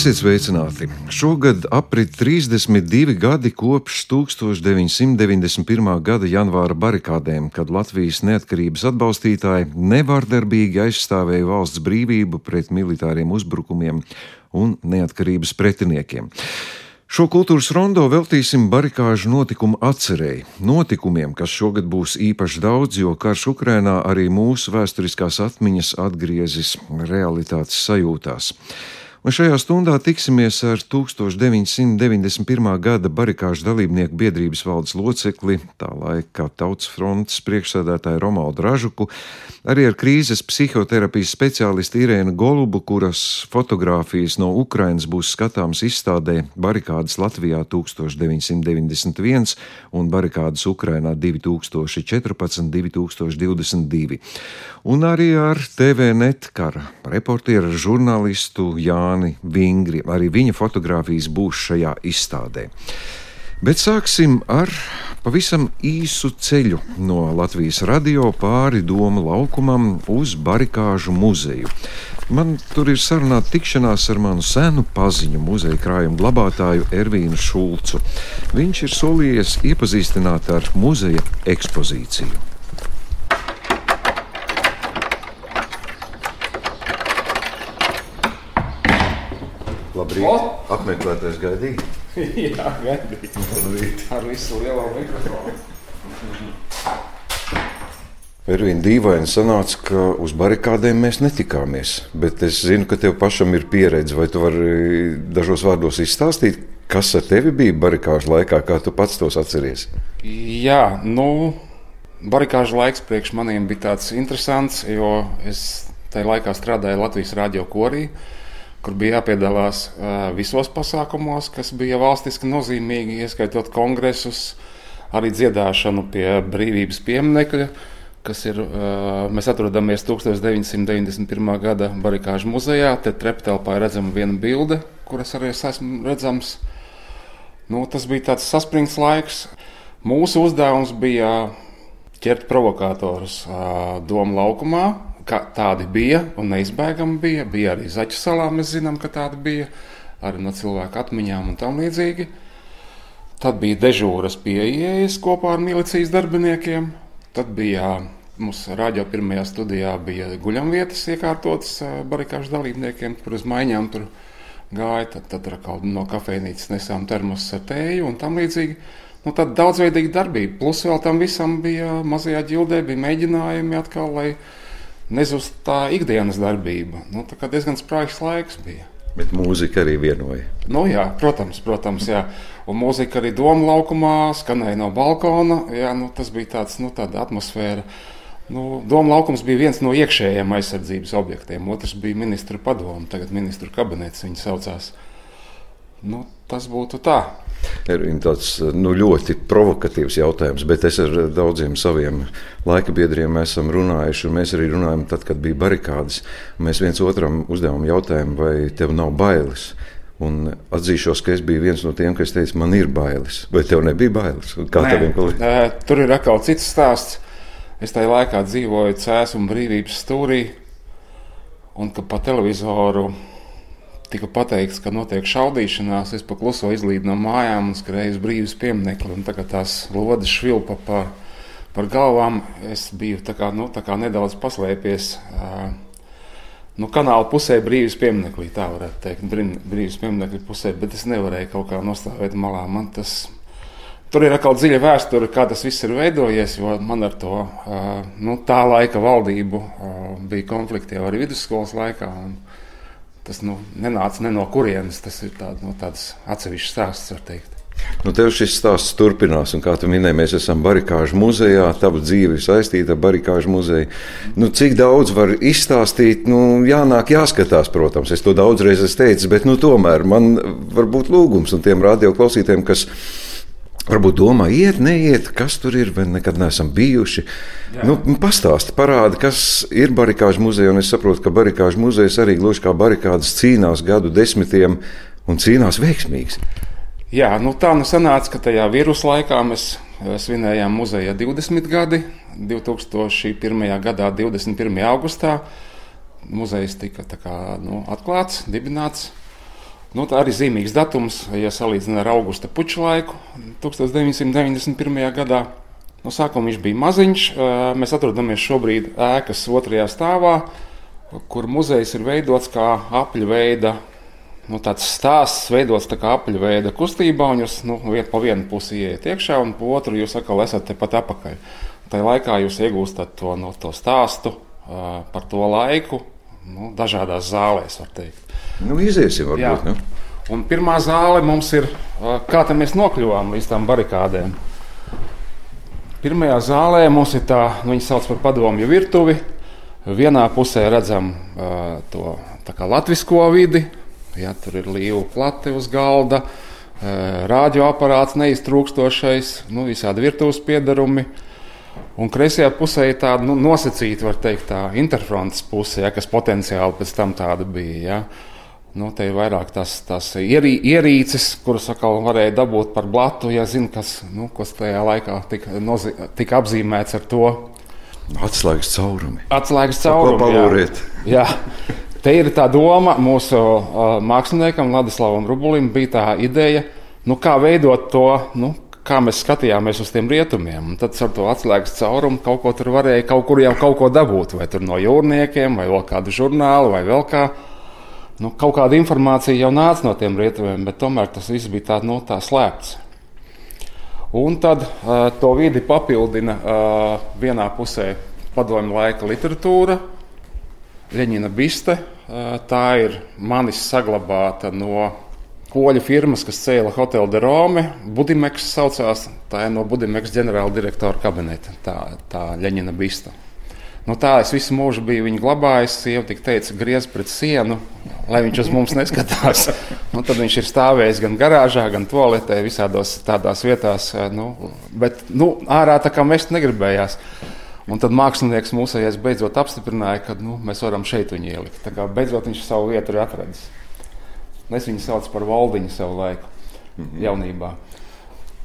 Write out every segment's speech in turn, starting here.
Esiet sveicināti! Šogad aprit 32 gadi kopš 1991. gada janvāra barikādēm, kad Latvijas neatkarības atbalstītāji nevārdarbīgi aizstāvēja valsts brīvību pret militāriem uzbrukumiem un neatkarības pretiniekiem. Šo kultūras rondo veltīsim barikāžu notikumu atcerēji. Notikumiem, kas šogad būs īpaši daudz, jo karš Ukrainā arī mūsu vēsturiskās atmiņas atgriezis realitātes sajūtās. Un šajā stundā tiksimies ar 1991. gada barikāžu dalībnieku biedrības valdes locekli, tā laika Tautas frontes priekšsēdētāju Romaldu Ražuku, arī ar krīzes psihoterapijas speciālistu Irēnu Golubu, kuras fotogrāfijas no Ukrainas būs skatāmas izstādē Barikādas Latvijā 1991 un Barikādas Ukrainā 2014-2022. Un arī ar TV netkara reportieru žurnālistu. Jāni Vingri. Arī viņa fotografijas būs šajā izstādē. Bet sāksim ar pavisam īsu ceļu no Latvijas radio pāri Doma laukumam uz Barikāžu muzeju. Man tur ir sarunāta tikšanās ar manu senu paziņu muzeja krājuma glabātāju Ervīnu Šulcu. Viņš ir solījies iepazīstināt ar muzeja ekspozīciju. Labrīt! O! Apmeklētājs gaidīja. Jā, gaidīja. Labrīt! Ar visu lielo mikrofonu. Ervīna dīvaini sanāca, ka uz barikādēm mēs netikāmies. Bet es zinu, ka tev pašam ir pieredze. Vai tu vari dažos vārdos izstāstīt, kas ar tevi bija barikāžu laikā, kā tu pats tos atceries? Jā, nu, barikāžu laiks priekš maniem bija tāds interesants, jo es tajā laikā strādāju Latvijas radio korī kur bija jāpiedalās visos pasākumos, kas bija valstiski nozīmīgi, ieskaitot kongresus, arī dziedāšanu pie brīvības pieminiekļa. Ir, mēs atrodamies 1991. gada barikāžu muzejā. Te treptelpā ir redzama viena bilde, kuras arī es esmu redzams. Nu, tas bija tāds saspringts laiks. Mūsu uzdevums bija ķert provokatorus Doma laukumā, tādi bija un neizbēgami bija. Bija arī Zaķu salā, mēs zinām, ka tādi bija arī no cilvēku atmiņām un tam līdzīgi. Tad bija dežūras pieejas kopā ar milicijas darbiniekiem. Tad bija mūsu radio pirmajā studijā bija guļamvietas iekārtotas barikāžu dalībniekiem, kur uz maiņām tur gāja. Tad, tad ar no kafejnīcas nesām termosus ar tēju un tam līdzīgi. Nu, tad daudzveidīga darbība. Plus vēl tam visam bija mazajā ģildē, bija mēģinājumi atkal, lai nezust tā ikdienas darbība. Nu, tā kā diezgan sprāgs laiks bija. Bet mūzika arī vienoja. Nu, jā, protams, protams, jā. Un mūzika arī doma laukumā skanēja no balkona. Jā, nu, tas bija tāds, nu, tāda atmosfēra. Nu, doma laukums bija viens no iekšējiem aizsardzības objektiem. Otrs bija ministra padome, tagad ministra kabinets viņa saucās. Nu, tas būtu tā. Ir tāds nu, ļoti provokatīvs jautājums, bet es ar daudziem saviem laika biedriem esam runājuši. Mēs arī runājam, tad, kad bija barikādas. Mēs viens otram uzdevām jautājumu, vai tev nav bailes. Un atzīšos, ka es biju viens no tiem, kas teica, man ir bailes. Vai tev nebija bailes? Kā Nē, teviem kolēģiem? Tur ir atkal cits stāsts. Es tajā laikā dzīvoju Cēlā un Brīvības stūrī, un ka pa televizoru tika pateikts, ka notiek šaudīšanās, es pakluso izlīdu no mājām un skrēju uz brīvības pieminiekli. Tagad tās lodes švilpa par, par galvām. Es biju kā, nu, kā nedaudz paslēpies. Uh, Nu, kanāla pusē brīvības piemineklī, tā varētu teikt, brīvības pieminiekļa pusē, bet es nevarēju kaut kā nostāvēt malā. Man tas, tur ir atkal dziļa vēsture, kā tas viss ir veidojies, jo man ar to uh, nu, tā laika valdību uh, bija konflikti jau arī vidusskolas laikā. Un, tas nu, nenāca ne no kurienes. Tas ir tād, no tāds atsevišķs stāsts, var teikt. Nu, tev šis stāsts turpinās, un kā tu minēji, mēs esam barikāžu muzejā. Tava dzīve ir saistīta ar barikāžu muzeju. Nu, cik daudz var izstāstīt, nu, jānāk, jāskatās, protams. Es to daudzreiz esmu teicis, bet nu, tomēr man var būt lūgums un tiem radioklausītājiem, kas Varbūt domā, iet, neiet, kas tur ir, vai nekad neesam bijuši. Jā. Nu, pastāsti, parādi, kas ir barikāžu muzeja. Es saprotu, ka barikāžu muzejs arī gluži kā barikādas cīnās gadu desmitiem un cīnās veiksmīgi. Jā, nu tā nu sanāca, ka tajā vīrusu laikā mēs svinējām muzeja 20 gadi. 2001. gadā, 21. augustā. muzejs tika kā, nu, atklāts, dibināts. Nu, tā arī zīmīgs datums, ja salīdzinām ar augusta puču laiku, 1991. gadā. No sākuma viņš bija maziņš. Mēs atrodamies šobrīd ēkas otrajā stāvā, kur muzejs ir veidots kā apļveida. Nu, tāds stāsts veidots tā kā apļveida kustībā, un jūs nu, vien, pa vienu pusi ieiet iekšā, un pa otru jūs atkal esat tepat apakaļ. Tajā laikā jūs iegūstat to, no, to stāstu par to laiku, nu, dažādās zālēs, var teikt. Nu, iziesim, varbūt. Nu. Un pirmā zāle mums ir, kā mēs nokļuvām līdz tām barikādēm. Pirmajā zālē mums ir tā, nu, viņa sauc par padomju virtuvi. Vienā pusē redzam uh, to latviešu vidi, ja, tur ir līnija plate uz galda, uh, rādioaparāts neiztrūkstošais, nu, visādi virtuves piedarumi. Un kreisajā pusē ir tāda nu, nosacīta, var teikt, tā interfrontes puse, ja, kas potenciāli pēc tam tāda bija. Ja. Nu, te ir vairāk tās, tās ierī, ierīces, kuras atkal varēja dabūt par blatu, ja zina, kas, nu, kas tajā laikā tika, nozi, tika apzīmēts ar to. Atslēgas caurumi. Atslēgas caurumi. Jā. jā. Te ir tā doma mūsu uh, māksliniekam, Ladislavam Rubulim, bija tā ideja, nu, kā veidot to, nu, kā mēs skatījāmies uz tiem rietumiem. Tad ar to atslēgas caurumu kaut ko tur varēja kaut kur jau kaut ko dabūt, vai no jūrniekiem, vai vēl kādu žurnālu, vai vēl kādu nu, kaut kāda informācija jau nāca no tiem rietumiem, bet tomēr tas viss bija tā, nu, tā slēpts. Un tad uh, to vidi papildina uh, vienā pusē padomju laika literatūra, Leņķina biste. Uh, tā ir manis saglabāta no poļu firmas, kas cēla hotelu de Rome. Budimeks saucās, tā ir no Budimeks ģenerāla direktora kabineta, tā, tā Leņķina biste. Nu, tā es visu mūžu biju viņu glabājis. Sieva tik teica, griez pret sienu, lai viņš uz mums neskatās. nu, tad viņš ir stāvējis gan garāžā, gan toaletē, visādos tādās vietās. Eh, nu, bet nu, ārā tā kā mēs negribējām. Un tad mākslinieks mūsējais beidzot apstiprināja, ka nu, mēs varam šeit viņu ielikt. Tā kā beidzot viņš savu vietu ir atradis. Es viņu saucu par valdiņu savu laiku, mm -hmm. jaunībā.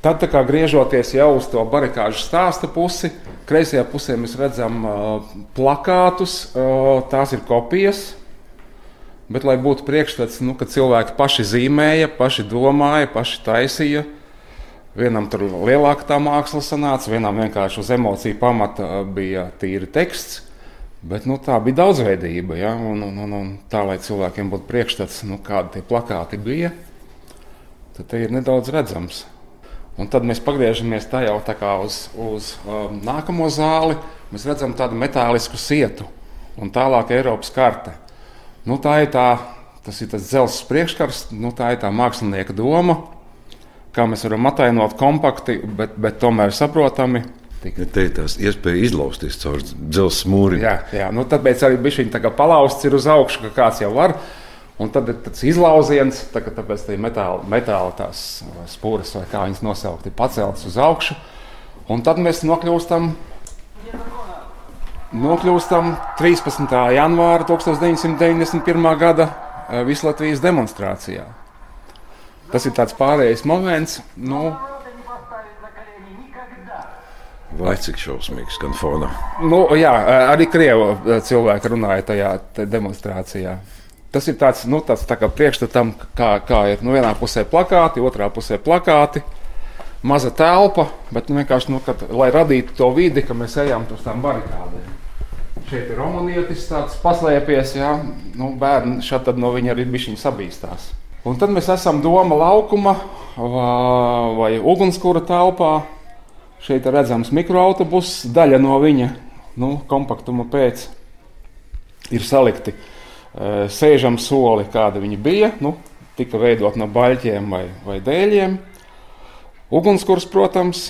Tad, kā griežoties jau uz to barikāžu stāsta pusi, kreisajā pusē mēs redzam uh, plakātus, uh, tās ir kopijas. Bet, lai būtu priekšstats, nu, ka cilvēki paši zīmēja, paši domāja, paši taisīja, vienam tur lielāka tā māksla sanāca, vienam vienkārši uz emociju pamata bija tīri teksts. Bet nu, tā bija daudzveidība. Ja? Un, un, un, un tā, lai cilvēkiem būtu priekšstats, nu, kādi tie plakāti bija, tad te ir nedaudz redzams. Un tad mēs pagriežamies tā jau tā kā uz, uz um, nākamo zāli. Mēs redzam tādu metālisku sietu un tālāk Eiropas karte. Nu, tā ir tā, tas ir tas dzelzs priekškars, nu, tā ir tā mākslinieka doma, kā mēs varam atainot kompakti, bet, bet tomēr saprotami. Ja te ir tās iespēja izlausties caur dzelzceļa mūri. Jā, jā nu, tāpēc arī bija šī tā kā palauzts ir uz augšu, ka kāds jau var. Un tad ir tāds izlauziens, tā, tāpēc tā metāla, metāla tās spūras, vai kā viņas nosaukt, ir paceltas uz augšu. Un tad mēs nokļūstam, nokļūstam 13. janvāra 1991. gada eh, Vislatvijas demonstrācijā. Tas ir tāds pārējais moments. Nu, Vai cik šausmīgs gan fonā? Nu, jā, arī krievu cilvēki runāja tajā demonstrācijā. Tas ir tāds, nu, tāds tā kā priekšstatam, kā, kā ir nu, vienā pusē plakāti, otrā pusē plakāti. Maza telpa, bet nu, vienkārši, nu, kad, lai radītu to vidi, ka mēs ejam uz tām barikādēm. Šeit ir romanietis, tāds paslēpies, ja nu, bērni šeit no viņa arī bišķiņi sabīstās. Un tad mēs esam doma laukuma vai ugunskura telpā. Šeit redzams mikroautobus, daļa no viņa nu, kompaktuma pēc ir salikti sēžam soli, kāda viņi bija. Nu, tika veidot no baļķiem vai, vai dēļiem. Ugunskurs, protams,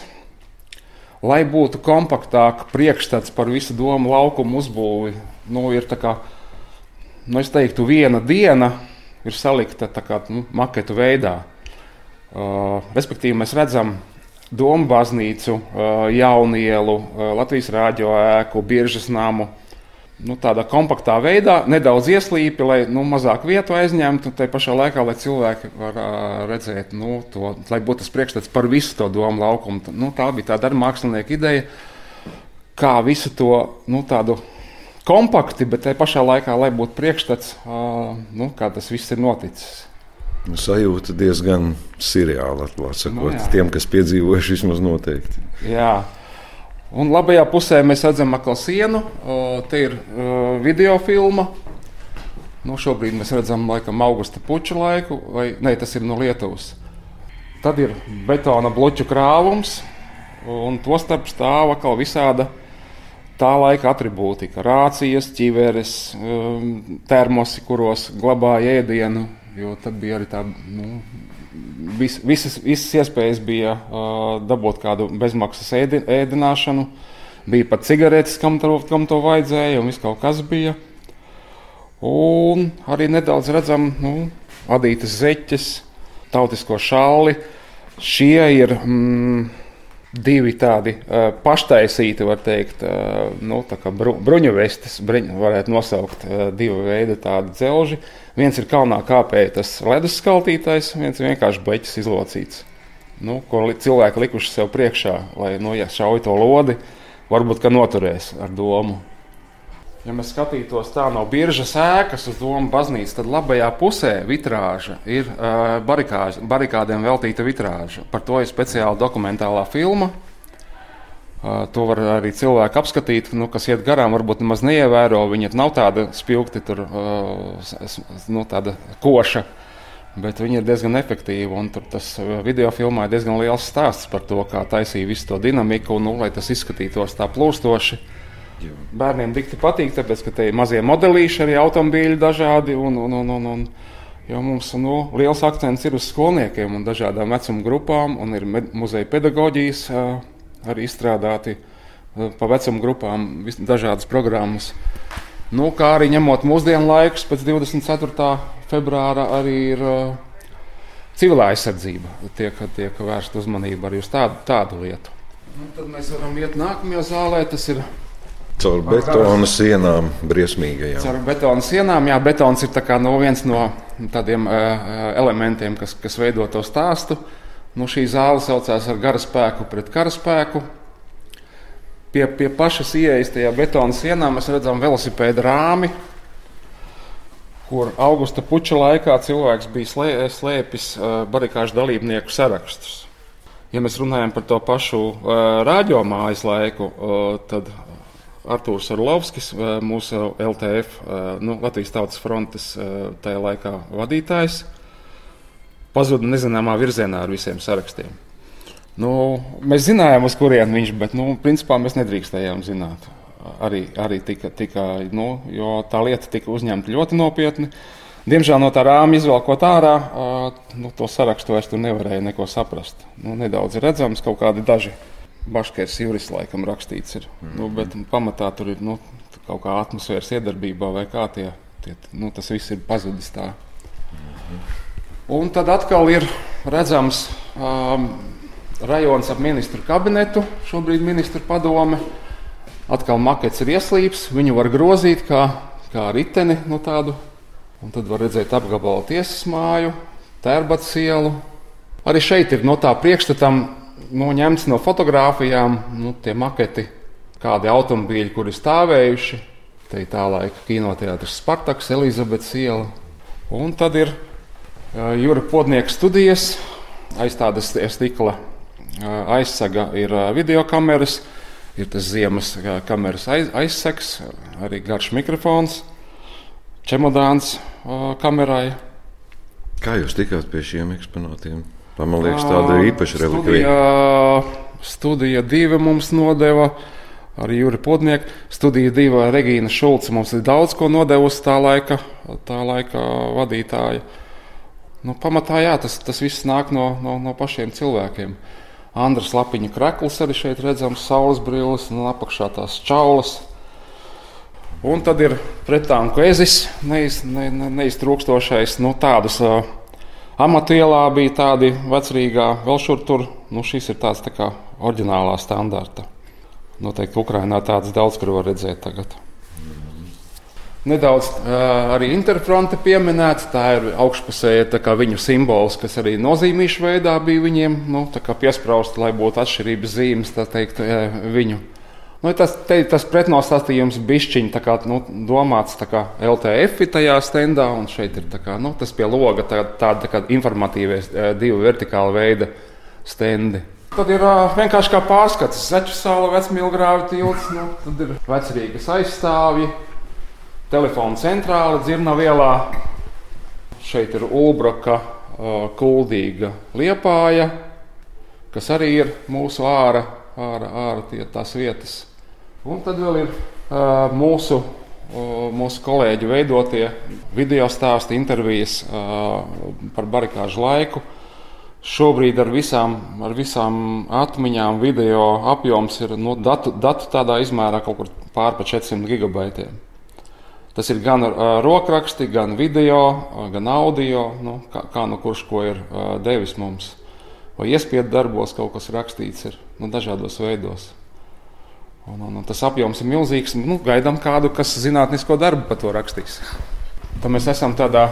lai būtu kompaktāk priekšstats par visu domu laukumu uzbūvi, nu, ir tā kā, nu, es teiktu, viena diena ir salikta tā kā nu, maketu veidā. Uh, respektīvi, mēs redzam domu baznīcu, jaunielu, Latvijas rādio ēku, biržas namu, nu, tādā kompaktā veidā, nedaudz ieslīpi, lai nu, mazāk vietu aizņemtu, un tā pašā laikā, lai cilvēki var uh, redzēt, nu, to, lai būtu tas priekšstats par visu to domu laukumu. Nu, tā bija tāda arī mākslinieka ideja, kā visu to nu, tādu kompakti, bet tajā pašā laikā, lai būtu priekšstats, nu, kā tas viss ir noticis. Nu, sajūta diezgan seriāla, atklāti sakot, nu, jā. tiem, kas piedzīvojuši vismaz noteikti. Jā. Un labajā pusē mēs redzam atkal sienu. Te ir video filma. Nu, šobrīd mēs redzam laikam augusta puču laiku, vai ne, tas ir no Lietuvas. Tad ir betona bloķu krāvums, un to starp stāv atkal visāda tā laika attribūtika, rācijas, ķiveres, um, termosi, kuros glabāja ēdienu. Jo tad bija arī tā, nu, vis, visas, visas iespējas bija uh, dabūt kādu bezmaksas ēdi, ēdināšanu. Bija pat cigaretes, kam to, kam to vajadzēja, un viss kaut kas bija. Un arī nedaudz redzam, nu, adītas zeķes, tautisko šāli. Šie ir. Mm, divi tādi uh, paštaisīti, var teikt, uh, nu, bru, bruņuvestes, bruņu varētu nosaukt uh, divu veidu tādu dzelži. Viens ir kalnā kāpēja tas ledus skaltītājs, viens ir vienkārši bleķis izlocīts. Nu, ko li cilvēki likuši sev priekšā, lai nu, ja šauj to lodi, varbūt ka noturēs ar domu. Ja mēs skatītos tā no biržas ēkas uz domu baznīcu, tad labajā pusē vitrāža ir uh, barikāž, barikādēm veltīta vitrāža. Par to ir speciāla dokumentālā filma. Uh, to var arī cilvēki apskatīt, nu, kas iet garām, varbūt nemaz neievēro. Viņa nav tāda spilgti, tur, uh, nu, tāda koša, bet viņa ir diezgan efektīva. Tur tas video filmā ir diezgan liels stāsts par to, kā taisīja visu to dinamiku, nu, lai tas izskatītos tā plūstoši. Jā. Bērniem dikti patīk, tāpēc, ka te ir mazie modelīši, arī automobīļi dažādi. Un, un, un, un, un, jo mums nu, liels akcents ir uz skolniekiem un dažādām vecuma grupām, un ir muzeja pedagoģijas arī izstrādāti pa vecuma grupām dažādas programmas. Nu, kā arī ņemot mūsdienu laikus, pēc 24. februāra arī ir civilā aizsardzība. Tiek, tiek vērsta uzmanība arī uz tādu, tādu lietu. Nu, tad mēs varam iet nākamajā zālē. Tas ir Caur betona sienām, briesmīgajām. Caur betona sienām, jā, betons ir no viens no tādiem uh, elementiem, kas, kas veido to stāstu. Nu, šī zāle saucās ar gara spēku pret kara spēku. Pie, pie pašas ieejas tajā betona sienā mēs redzam velosipēda rāmi, kur augusta puča laikā cilvēks bija slē, slēpis uh, barikāžu dalībnieku sarakstus. Ja mēs runājam par to pašu uh, rāģomājas laiku, uh, tad Artūrs Arlovskis, mūsu LTF, nu, Latvijas Tautas frontes tajā laikā vadītājs, pazuda nezināmā virzienā ar visiem sarakstiem. Nu, mēs zinājām, uz kurien viņš ir, bet nu, principā mēs nedrīkstējām zināt. Arī, arī tika, tika, nu, jo tā lieta tika uzņemta ļoti nopietni. Diemžēl no tā rāmja izvelkot ārā, nu, to sarakstu vairs nevarēja neko saprast. Nu, nedaudz redzams, kaut kādi daži Baškērs Juris laikam rakstīts ir. Mm -hmm. nu, bet pamatā tur ir nu, kaut kā atmosfēras iedarbībā vai kā tie, tie nu, tas viss ir pazudis tā. Mm -hmm. Un tad atkal ir redzams um, rajons ap ministru kabinetu, šobrīd ministru padome. Atkal makets ir ieslīps, viņu var grozīt kā, kā riteni no tādu. Un tad var redzēt apgabalu tiesas māju, tērbats ielu. Arī šeit ir no tā priekšstatam nu, ņemts no fotografijām, nu, tie maketi, kādi automobīļi, kuri stāvējuši. Te ir tā laika kinoteātris Spartaks, Elizabetes iela. Un tad ir uh, Jūra Podnieka studijas, aiz tādas stikla uh, aizsaga ir uh, video kameras, ir tas ziemas uh, kameras aiz, aizsegs, arī garš mikrofons, čemodāns uh, kamerai. Kā jūs tikāt pie šiem eksponātiem? Tā man liekas, tāda īpaša relikvija. Studija divi mums nodeva. Arī Jūra Podnieka studija divi Regīna Šulce mums ir daudz ko nodevusi tā laika, tā laika vadītāja. Nu, pamatā jā, tas, tas viss nāk no, no, no pašiem cilvēkiem. Andrēs Lapiņa krekls arī šeit redzams, saules brilles un apakšā tās čaulas. Un tad ir pretānku ezis, neiz, ne, ne, neiztrūkstošais, nu, tādus uh, Amatielā bija tādi vecrīgā, vēl šur tur. Nu, šis ir tāds tā kā oriģinālā standarta. Noteikti Ukrainā tādas daudz, kur var redzēt tagad. Nedaudz uh, arī interfronte pieminēts. Tā ir augšpusēja viņu simbols, kas arī nozīmīšu veidā bija viņiem nu, piesprāstīts, lai būtu atšķirības zīmes teikt, viņu Nu, tas, te, tas pretnostatījums bišķiņ tā kā, nu, domāts tā kā LTF tajā stendā, un šeit ir tā kā, nu, tas pie loga tāda tā, tā kā informatīvie divi vertikāli veida stendi. Tad ir uh, vienkārši kā pārskats. Zeču sāla, vecmīlgrāva tilts, nu, tad ir vecrīgas aizstāvji, telefona centrāla dzirna vielā. Šeit ir Ulbraka, uh, Kuldīga, Liepāja, kas arī ir mūsu ārā, ārā, ārā tie, tās vietas. Un tad vēl ir uh, mūsu, uh, mūsu kolēģi veidotie video stāsti, intervijas uh, par barikāžu laiku. Šobrīd ar visām, ar visām atmiņām video apjoms ir nu, datu, datu tādā izmērā kaut kur pār pa 400 gigabaitiem. Tas ir gan uh, rokraksti, gan video, uh, gan audio, nu, kā, kā nu kurš ko ir uh, devis mums. Vai iespiedu darbos kaut kas rakstīts ir nu, dažādos veidos. Un, un, un tas apjoms ir milzīgs. Nu, gaidām kādu, kas zinātnisko darbu par to rakstīs. Tad mēs esam tādā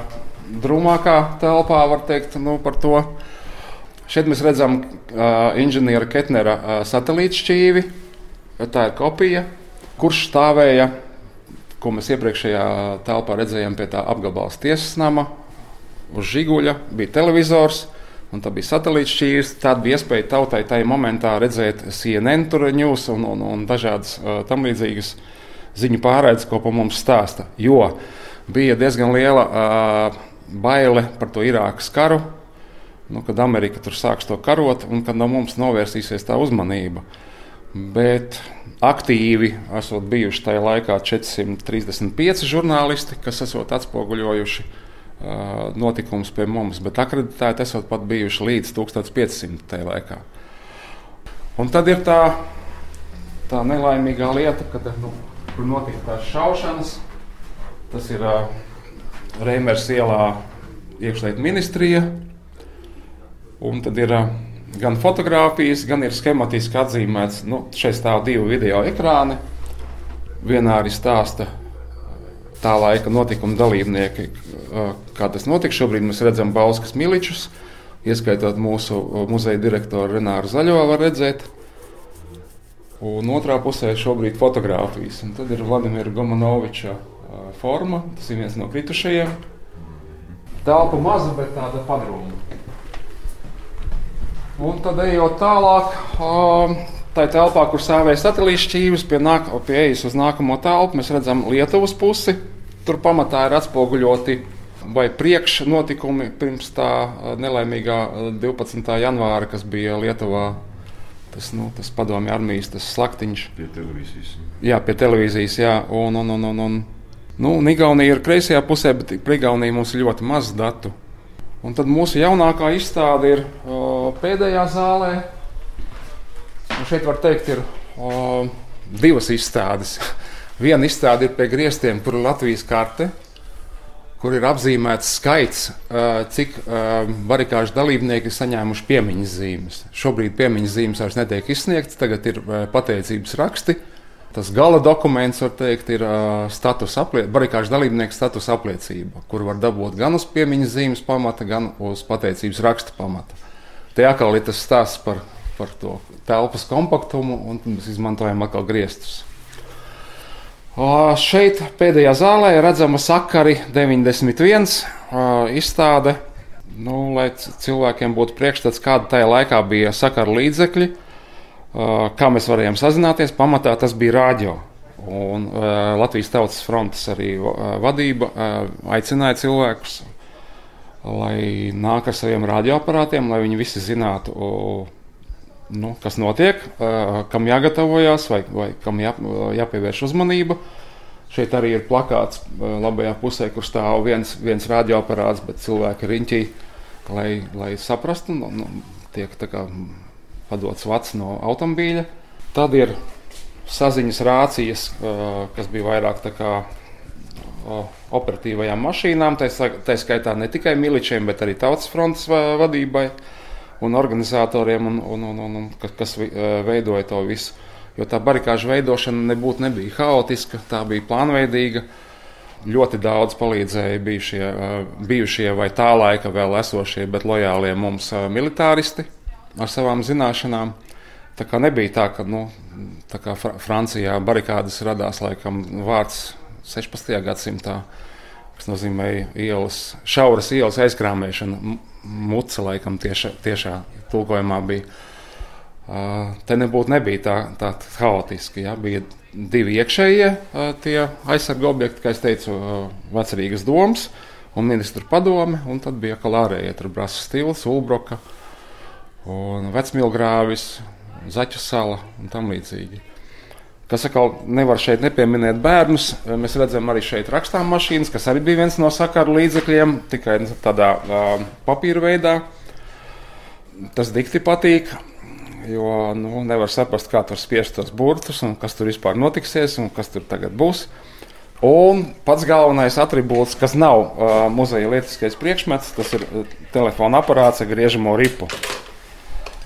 drūmākā telpā, var teikt, nu, par to. Šeit mēs redzam uh, inženiera Ketnera uh, satelīta šķīvi. Tā ir kopija, kurš stāvēja, ko mēs iepriekšējā telpā redzējām pie tā apgabala tiesas nama. Uz žiguļa bija televizors, un tā bija satelīta šķīvis. Tāda bija iespēja tautai tajā momentā redzēt CNN news un, un, un dažādas uh, tam līdzīgas ziņu pārraides, ko pa mums stāsta. Jo bija diezgan liela uh, baile par to Irākas karu nu, kad Amerika tur sāks to karot un kad no mums novērsīsies tā uzmanība. Bet aktīvi esot bijuši tajā laikā 435 žurnālisti, kas esot atspoguļojuši uh, notikumus pie mums, bet akreditēti esot pat bijuši līdz 1500 tajā laikā. Un tad ir tā, tā nelaimīgā lieta, kad nu, tur notika tās šaušanas. Tas ir uh, Reimers ielā iekšlietu ministrija, Un tad ir gan fotografijas, gan ir schematiski atzīmēts, nu, šeit stāv divi video ekrāni. Vienā arī stāsta tā laika notikuma dalībnieki, kā tas notika. Šobrīd mēs redzam Bauskas miličus, ieskaitot mūsu muzeja direktoru Renāru Zaļo, var redzēt. Un otrā pusē šobrīd ir fotografijas. Un tad ir Vladimira Gomanoviča forma, tas ir viens no kritušajiem. Telpa maza, bet tāda padrūma. Un tad ejot tālāk, tā telpā, kur stāvēja satelīta šķīvis, pie, nāk, pie ejas uz nākamo telpu, mēs redzam Lietuvas pusi. Tur pamatā ir atspoguļoti vai priekšnotikumi pirms tā nelaimīgā 12. janvāra, kas bija Lietuvā. Tas, nu, tas padomju armijas tas slaktiņš. Pie televīzijas. Jā, pie televīzijas. Jā. Un, un, un, un, un, nu, Igaunija ir kreisajā pusē, bet par Igauniju mums ir ļoti maz datu. Un tad mūsu jaunākā izstāde ir o, pēdējā zālē. Un šeit var teikt, ir o, divas izstādes. Viena izstāde ir pie griestiem, kur ir Latvijas karte, kur ir apzīmēts skaits, cik barikāžu dalībnieki ir saņēmuši piemiņas zīmes. Šobrīd piemiņas zīmes vairs netiek izsniegtas, tagad ir pateicības raksti. Tas gala dokuments, var teikt, ir apliecība, barikāžu dalībnieku status apliecība, kur var dabūt gan uz piemiņas zīmes pamata, gan uz pateicības raksta pamata. Te atkal ir tas stāsts par, par to telpas kompaktumu, un mēs izmantojam atkal griestus. Šeit pēdējā zālē redzama sakari 91 uh, izstāde, nu, lai cilvēkiem būtu priekšstats, kāda tajā laikā bija sakaru līdzekļi. Kā mēs varējām sazināties? Pamatā tas bija rādio. Un Latvijas Tautas frontes arī vadība aicināja cilvēkus, lai nāk ar saviem radioaparātiem, lai viņi visi zinātu, nu, kas notiek, uh, kam jāgatavojas vai, vai kam jā, jāpievērš uzmanība. Šeit arī ir plakāts uh, labajā pusē, kur stāv viens, viens radioaparāts, bet cilvēki riņķī, lai, lai saprastu, nu, nu, tiek kā padots vats no automobīļa. Tad ir saziņas rācijas, kas bija vairāk kā operatīvajām mašīnām, tā, tā skaitā ne tikai miličiem, bet arī tautas frontes vadībai un organizatoriem, un, un, un, un, un, kas, kas veidoja to visu. Jo tā barikāžu veidošana nebūtu nebija haotiska, tā bija plānveidīga. Ļoti daudz palīdzēja bijušie, bijušie vai tā laika vēl esošie, bet lojālie mums militāristi ar savām zināšanām. tā kā nebija tā, ka nu, tā Francijā barikādas radās laikam vārds 16. gadsimtā, kas nozīmē ielas, šauras ielas aizkrāmēšana. Muca laikam tieša, tiešā tulkojumā bija. Uh, te nebūtu nebija tā, tā haotiski. Ja? Bija divi iekšējie uh, aizsargu objekti, kā es teicu, uh, vecerīgas domas un ministru padome, un tad bija kā ārējie tur brāzas stils, Ulbroka un Vecmilgrāvis, Zaķu sala un tam līdzīgi. Kas atkal nevar šeit nepieminēt bērnus. Mēs redzam arī šeit rakstām mašīnas, kas arī bija viens no sakaru līdzekļiem, tikai tādā uh, papīra veidā. Tas dikti patīk, jo nu, nevar saprast, kā tur spiest tos burtus un kas tur vispār notiksies un kas tur tagad būs. Un pats galvenais attribūts, kas nav uh, muzeja lietiskais priekšmets, tas ir telefona aparāts ar griežamo ripu.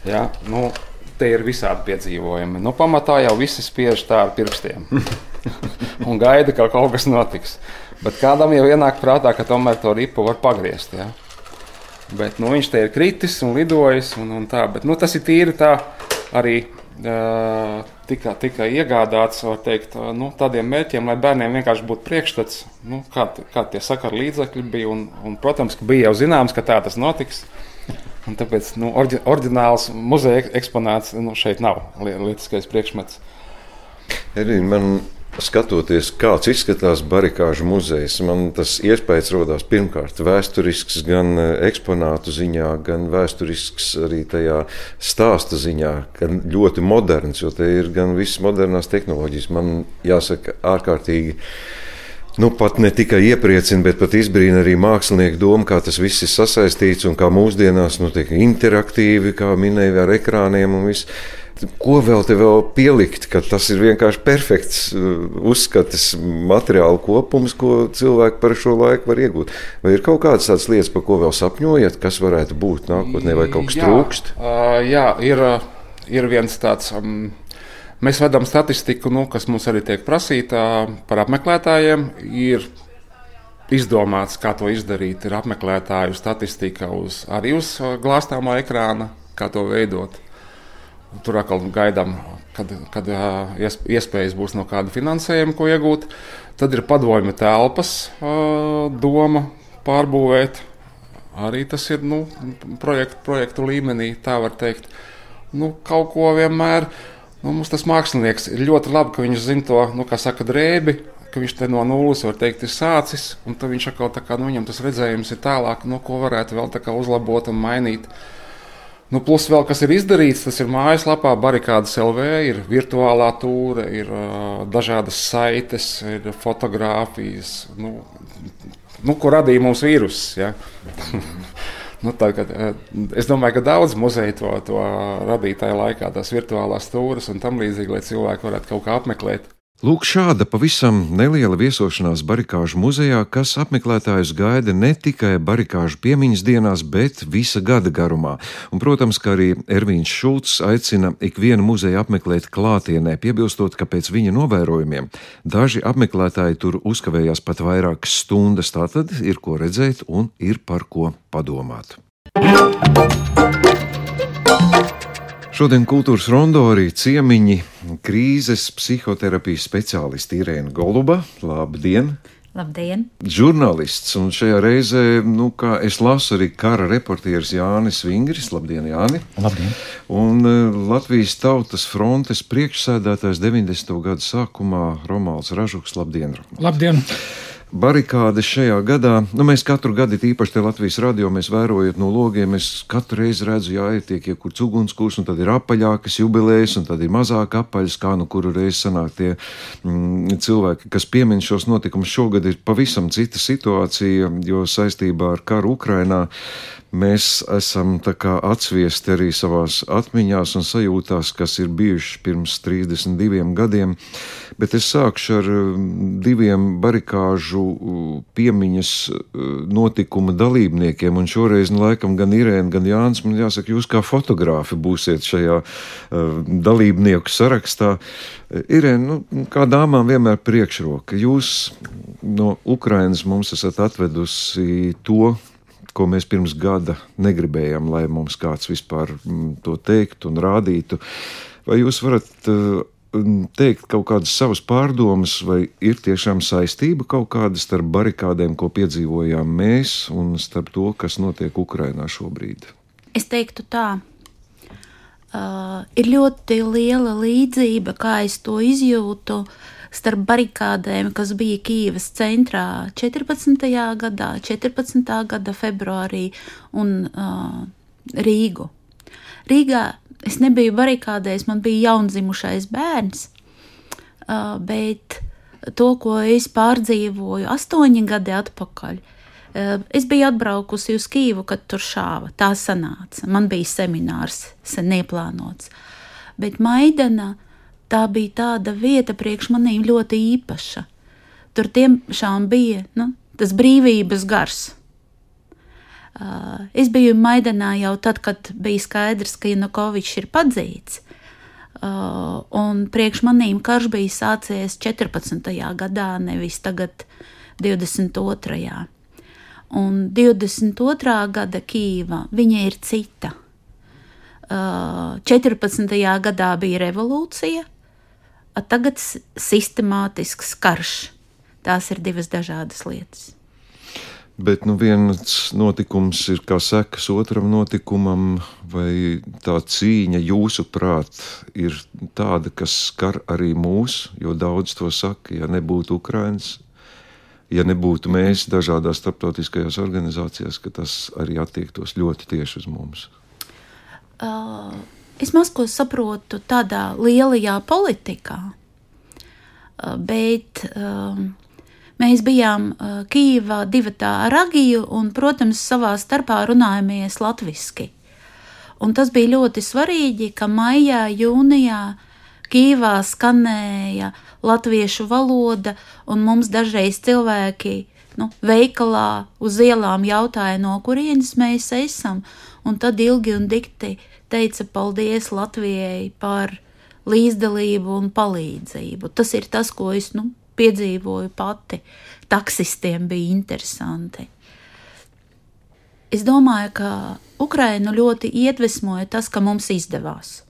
Ja, nu, te ir visādi piedzīvojumi. Nu, pamatā jau visi spiež tā ar pirkstiem un gaida, ka kaut kas notiks. Bet kādam jau ienāk prātā, ka tomēr to ripu var pagriezt. Ja? Bet, nu, viņš te ir kritis un lidojis. Un, un tā, bet, nu, tas ir tīri tā arī. Uh, tika, tika iegādāts teikt, nu, tādiem mērķiem, lai bērniem vienkārši būtu priekšstats, nu, kā, kā tie sakaru līdzekļi bija. Un, un, protams, ka bija jau zināms, ka tā tas notiks. Un tāpēc nu, orģi, oriģināls muzeja eksponāts nu, šeit nav lietiskais priekšmets. Arī man skatoties, kāds izskatās barikāžu muzejs, man tas iespējas radās pirmkārt vēsturisks, gan e, eksponātu ziņā, gan vēsturisks arī tajā stāsta ziņā, gan ļoti moderns, jo te ir gan visas modernās tehnoloģijas. Man jāsaka, ārkārtīgi. Nu, pat ne tikai iepriecina, bet pat izbrīna arī mākslinieku domu, kā tas viss ir sasaistīts un kā mūsdienās nu, tiek interaktīvi, kā minēja ar ekrāniem un viss. Ko vēl te vēl pielikt, ka tas ir vienkārši perfekts uh, uzskates materiālu kopums, ko cilvēki par šo laiku var iegūt? Vai ir kaut kādas tādas lietas, par ko vēl sapņojat, kas varētu būt nākotnē, vai kaut kas jā, trūkst? Uh, jā, ir, ir viens tāds. Um, mēs vedam statistiku, nu, kas mums arī tiek prasīta par apmeklētājiem. Ir izdomāts, kā to izdarīt. Ir apmeklētāju statistika uz, arī uz glāstāmā ekrāna, kā to veidot. Tur atkal gaidām, kad, kad iespējas būs no kāda finansējuma, ko iegūt. Tad ir padomju telpas doma pārbūvēt. Arī tas ir nu, projektu, projektu līmenī, tā var teikt. Nu, kaut ko vienmēr. Nu, mums tas mākslinieks ir ļoti labi, ka viņš zina to, nu, kā saka, drēbi, ka viņš te no nulles var teikt, ir sācis. Un tad viņš atkal tā kā nu, viņam tas redzējums ir tālāk, nu, ko varētu vēl uzlabot un mainīt. Nu, plus vēl kas ir izdarīts, tas ir mājaslapā Barikādas LV, ir virtuālā tūre, ir uh, dažādas saites, ir fotografijas, nu, nu, ko radīja mums vīruss. Ja? nu, tā, kad, es domāju, ka daudz muzeju to, to radīja tajā laikā, tās virtuālās stūres un tam līdzīgi, lai cilvēki varētu kaut kā apmeklēt. Lūk, šāda pavisam neliela viesošanās barikāžu muzejā, kas apmeklētājus gaida ne tikai barikāžu piemiņas dienās, bet visa gada garumā. Un, protams, ka arī Ervīns Šulcs aicina ikvienu muzeju apmeklēt klātienē, piebilstot, ka pēc viņa novērojumiem daži apmeklētāji tur uzkavējās pat vairākas stundas. Tātad ir ko redzēt un ir par ko padomāt. Šodien kultūras rondo arī ciemiņi krīzes psihoterapijas speciālisti Irēna Goluba. Labdien! Labdien! Žurnālists, un šajā reizē, nu, kā es lasu, arī kara reportieris Jānis Vingris. Labdien, Jāni! Labdien! Un uh, Latvijas Tautas frontes priekšsēdētājs 90. gadu sākumā Romāls Ražuks. Labdien! Labdien! Barikādes šajā gadā. Nu, mēs katru gadu, īpaši Latvijas radio, mēs vērojam no logiem. Es katru reizi redzu, jā, ir tiek iekurts ugunskurs, un tad ir apaļākas jubilejas, un tad ir mazāk apaļas, kā nu kuru reizi sanāk tie mm, cilvēki, kas piemin šos notikumus. Šogad ir pavisam cita situācija, jo saistībā ar karu Ukrainā mēs esam atsviesti arī savās atmiņās un sajūtās, kas ir bijušas pirms 32 gadiem. Bet es sākšu ar um, diviem barikāžu piemiņas notikuma dalībniekiem, un šoreiz, nu, laikam, gan Irēna, gan Jānis, man jāsaka, jūs kā fotografi būsiet šajā dalībnieku sarakstā. Irēna, nu, kā dāmām vienmēr priekšroka, jūs no Ukrainas mums esat atvedusi to, ko mēs pirms gada negribējām, lai mums kāds vispār mm, to teiktu un rādītu. Vai jūs varat uh, teikt kaut kādas savas pārdomas, vai ir tiešām saistība kaut kāda starp barikādēm, ko piedzīvojām mēs, un starp to, kas notiek Ukrajinā šobrīd? Es teiktu tā. Uh, ir ļoti liela līdzība, kā es to izjūtu uh, starp barikādēm, kas bija Kīivas centrā 14. gadā, 14. gada februārī un uh, Rīgu. Rīgā es nebiju barikādēs, man bija jaundzimušais bērns, uh, bet to, ko es pārdzīvoju astoņi gadi atpakaļ, uh, es biju atbraukusi uz Kīvu, kad tur šāva. Tā sanāca. Man bija seminārs, sen ieplānots. Bet Maidana tā bija tāda vieta priekš manīm ļoti īpaša. Tur tiešām bija nu, tas brīvības gars. Uh, es biju Maidanā jau tad, kad bija skaidrs, ka Janukovičs ir padzīts. Uh, un priekš manīm karš bija sācies 14. gadā, nevis tagad 22. Un 22. gada Kīva, viņa ir cita. Uh, 14. gadā bija revolūcija, tagad sistemātisks karš. Tās ir divas dažādas lietas. Bet nu, viens notikums ir kā sekas otram notikumam, vai tā cīņa jūsuprāt ir tāda, kas skar arī mūs, jo daudz to saka, ja nebūtu Ukrainas, ja nebūtu mēs dažādās starptautiskajās organizācijās, ka tas arī attiektos ļoti tieši uz mums. Uh, es maz ko saprotu tādā lielajā politikā, bet um, mēs bijām uh, Kīvā divatā ar Agiju un, protams, savā starpā runājamies latviski. Un tas bija ļoti svarīgi, ka maijā, jūnijā Kīvā skanēja latviešu valoda, un mums dažreiz cilvēki nu, veikalā uz ielām jautāja, no kurienes mēs esam, un tad ilgi un dikti teica paldies Latvijai par līdzdalību un palīdzību. Tas ir tas, ko es nu, piedzīvoju pati. Taksistiem bija interesanti. Es domāju, ka Ukrainu ļoti iedvesmoja tas, ka mums izdevās.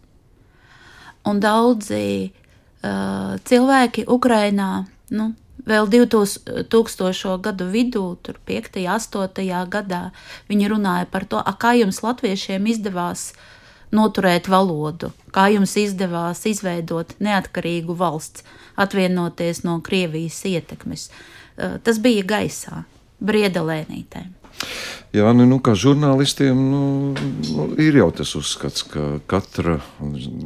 Un daudzi uh, cilvēki Ukrainā, nu, vēl 2000. gadu vidū, tur 5. un 8. gadā, viņi runāja par to, kā jums, latviešiem, izdevās uh, noturēt valodu, kā jums izdevās izveidot neatkarīgu valsts, atvienoties no Krievijas ietekmes. Eh, tas bija gaisā, briedelēnītēm. Jā, nu, nu, kā žurnālistiem nu, nu, ir jau tas uzskats, ka katra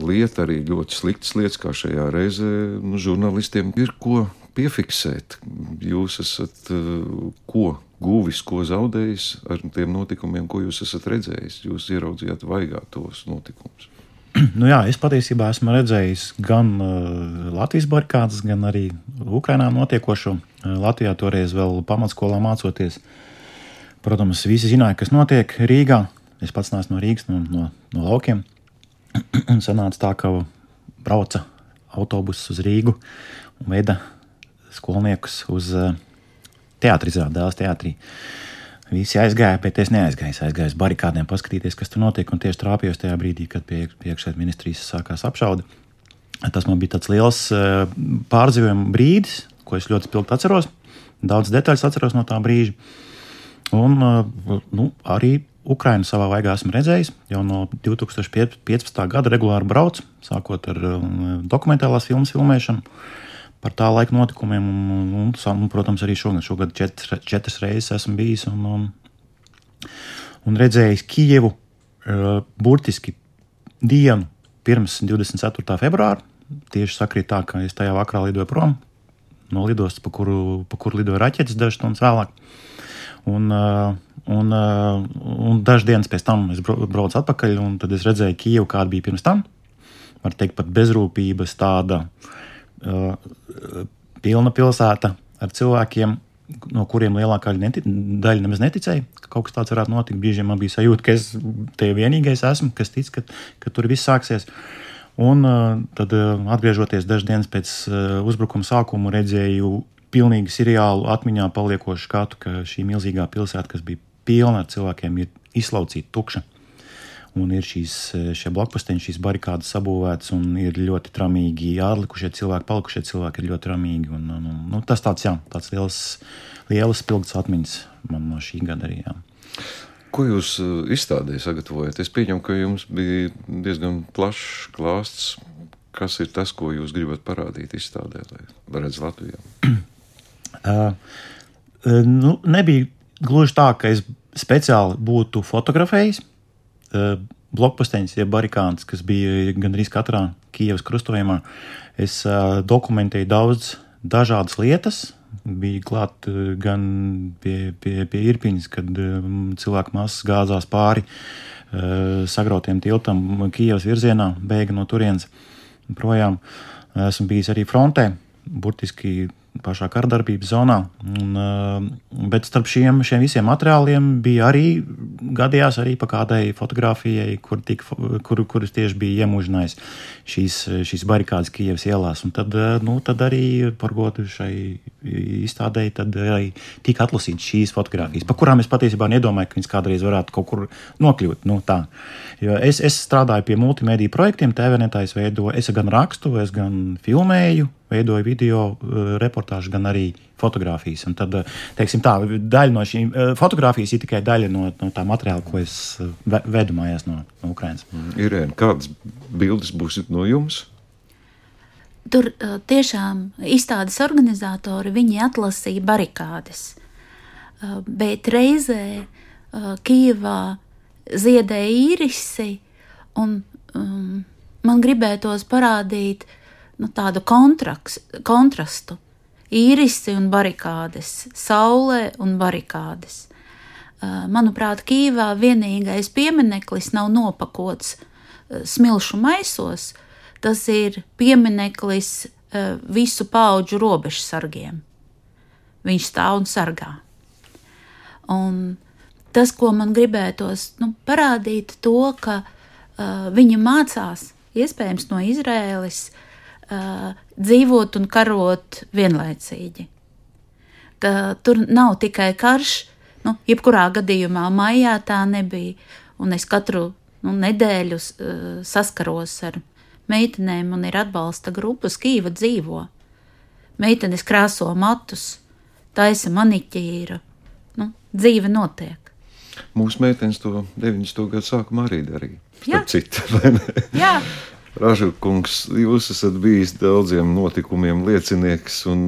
lieta, arī ļoti sliktas lietas, kā šajā reizē, nu, žurnālistiem ir ko piefiksēt. Jūs esat uh, ko guvis, ko zaudējis ar tiem notikumiem, ko jūs esat redzējis. Jūs ieraudzījāt vaigā tos notikumus. Nu jā, es patiesībā esmu redzējis gan uh, Latvijas barikādas, gan arī Ukrajinā notiekošo. Uh, Latvijā toreiz vēl pamatskolā mācoties. Protams, visi zināja, kas notiek Rīgā. Es pats nācu no Rīgas, no, no, no laukiem. Sanāca tā, ka brauca autobuss uz Rīgu un veda skolniekus uz uh, teātris dēls teātrī. Visi aizgāja, bet es neaizgāju. Es aizgāju uz barikādēm, paskatīties, kas tur notiek. Un tieši trāpījos tajā brīdī, kad pie, pie iekšējās ministrijas sākās apšaude. Tas man bija tāds liels uh, pārdzīvojuma brīdis, ko es ļoti spilgti atceros. Daudz detaļas atceros no tā brīža. Un uh, nu, arī Ukraiņu savā vaigā esmu redzējis. Jau no 2015. gada regulāri braucu, sākot ar uh, dokumentālās filmas filmēšanu par tā laika notikumiem. Un, un, un, un, protams, arī šogad, šogad četras, četras reizes esmu bijis un, un, un redzējis Kijevu uh, burtiski dienu pirms 24. februāra. Tieši sakrīt tā, ka es tajā vakarā lidoju prom no lidostas, pa kuru, pa kuru lidoja raķetes dažas stundas vēlāk. Un, uh, un, uh, un dažas dienas pēc tam es braucu atpakaļ, un tad es redzēju Kijevu, kāda bija pirms tam. Var teikt, pat bezrūpības tāda Uh, pilna pilsēta ar cilvēkiem, no kuriem lielākā neti, daļa nemaz neticēja, ka kaut kas tāds varētu notikt. Brīžiem man bija sajūta, ka es te vienīgais esmu, kas tic, ka, ka tur viss sāksies. Un uh, tad, uh, atgriežoties dažas dienas pēc uzbrukuma sākuma, redzēju pilnīgi seriālu atmiņā paliekošu skatu, ka šī milzīgā pilsēta, kas bija pilna ar cilvēkiem, ir izlaucīta tukša. Un ir šīs blokposteņi, šīs barikādas sabūvētas, un ir ļoti tramīgi atlikušie cilvēki, palikušie cilvēki ir ļoti tramīgi. Un, un, un, nu, tas tāds, jā, tāds liels, liels spilgts atmiņas man no šī gada arī. Jā. Ko jūs izstādē sagatavojat? Es pieņemu, ka jums bija diezgan plašs klāsts Kas ir tas, ko jūs gribat parādīt izstādē, lai redzētu Latvijā? Uh, uh, nu, nebija gluži tā, ka es speciāli būtu fotografējis. Uh, blokposteņus, jeb barikāns, kas bija gandrīz katrā Kijavas krustojumā. Es uh, dokumentēju daudz dažādas lietas. Bija klāt uh, gan pie, pie, pie Irpiņas, kad cilvēku masas gāzās pāri sagrautiem tiltam Kijavas virzienā, bēga no turienes. Projām. Esmu bijis arī frontē, burtiski pašā kardarbības zonā. Un, eh, bet starp šiem, šiem visiem materiāliem bija arī gadījās arī pa kādai fotografijai, kur, tika, kur, kuras tieši bija iemūžinājis šīs, šīs barikādas Kievas ielās. Un tad, eh, nu, tad arī par godu šai izstādēji arī tika atlasītas šīs fotogrāfijas, pa kurām es patiesībā nedomāju, ka viņas kādreiz varētu kaut kur nokļūt. Nu, tā. jo es, es strādāju pie multimediju projektiem, TVNetā es veidoju, es gan rakstu, es gan filmēju, veidoju video eh, reportāžu, gan arī fotografijas. Un tad, eh, teiksim, tā, daļa no šīm eh, fotografijas ir tikai daļa no, no tā materiāla, ko es vedu mājās no, no Ukrainas. Mm. Irēna, kādas bildes būs no jums? Tur tiešām izstādes organizatori viņi atlasīja barikādes, bet reizē Kijavā ziedēja īrisi, un um, man gribētos parādīt uh, nu, tādu kontraks, kontrastu. Īrisi un barikādes, saulē un barikādes. Manuprāt, Kīvā vienīgais piemineklis nav nopakots smilšu maisos, tas ir piemineklis visu pauģu robežsargiem. Viņš stāv un sargā. Un tas, ko man gribētos nu, parādīt, to, ka uh, viņi mācās iespējams no Izraēlas, uh, uh, dzīvot un karot vienlaicīgi. Tā, tur nav tikai karš, nu, jebkurā gadījumā maijā tā nebija, un es katru nu, nedēļu uh, saskaros ar meitenēm, un ir atbalsta grupas, Kīva dzīvo. Meitenes krāso matus, taisa maniķīru, nu, dzīve notiek. Mūsu meitenes to 90. gadu sākumā arī darīja. Jā, citu, Jā. Ražokungs, jūs esat bijis daudziem notikumiem liecinieks, un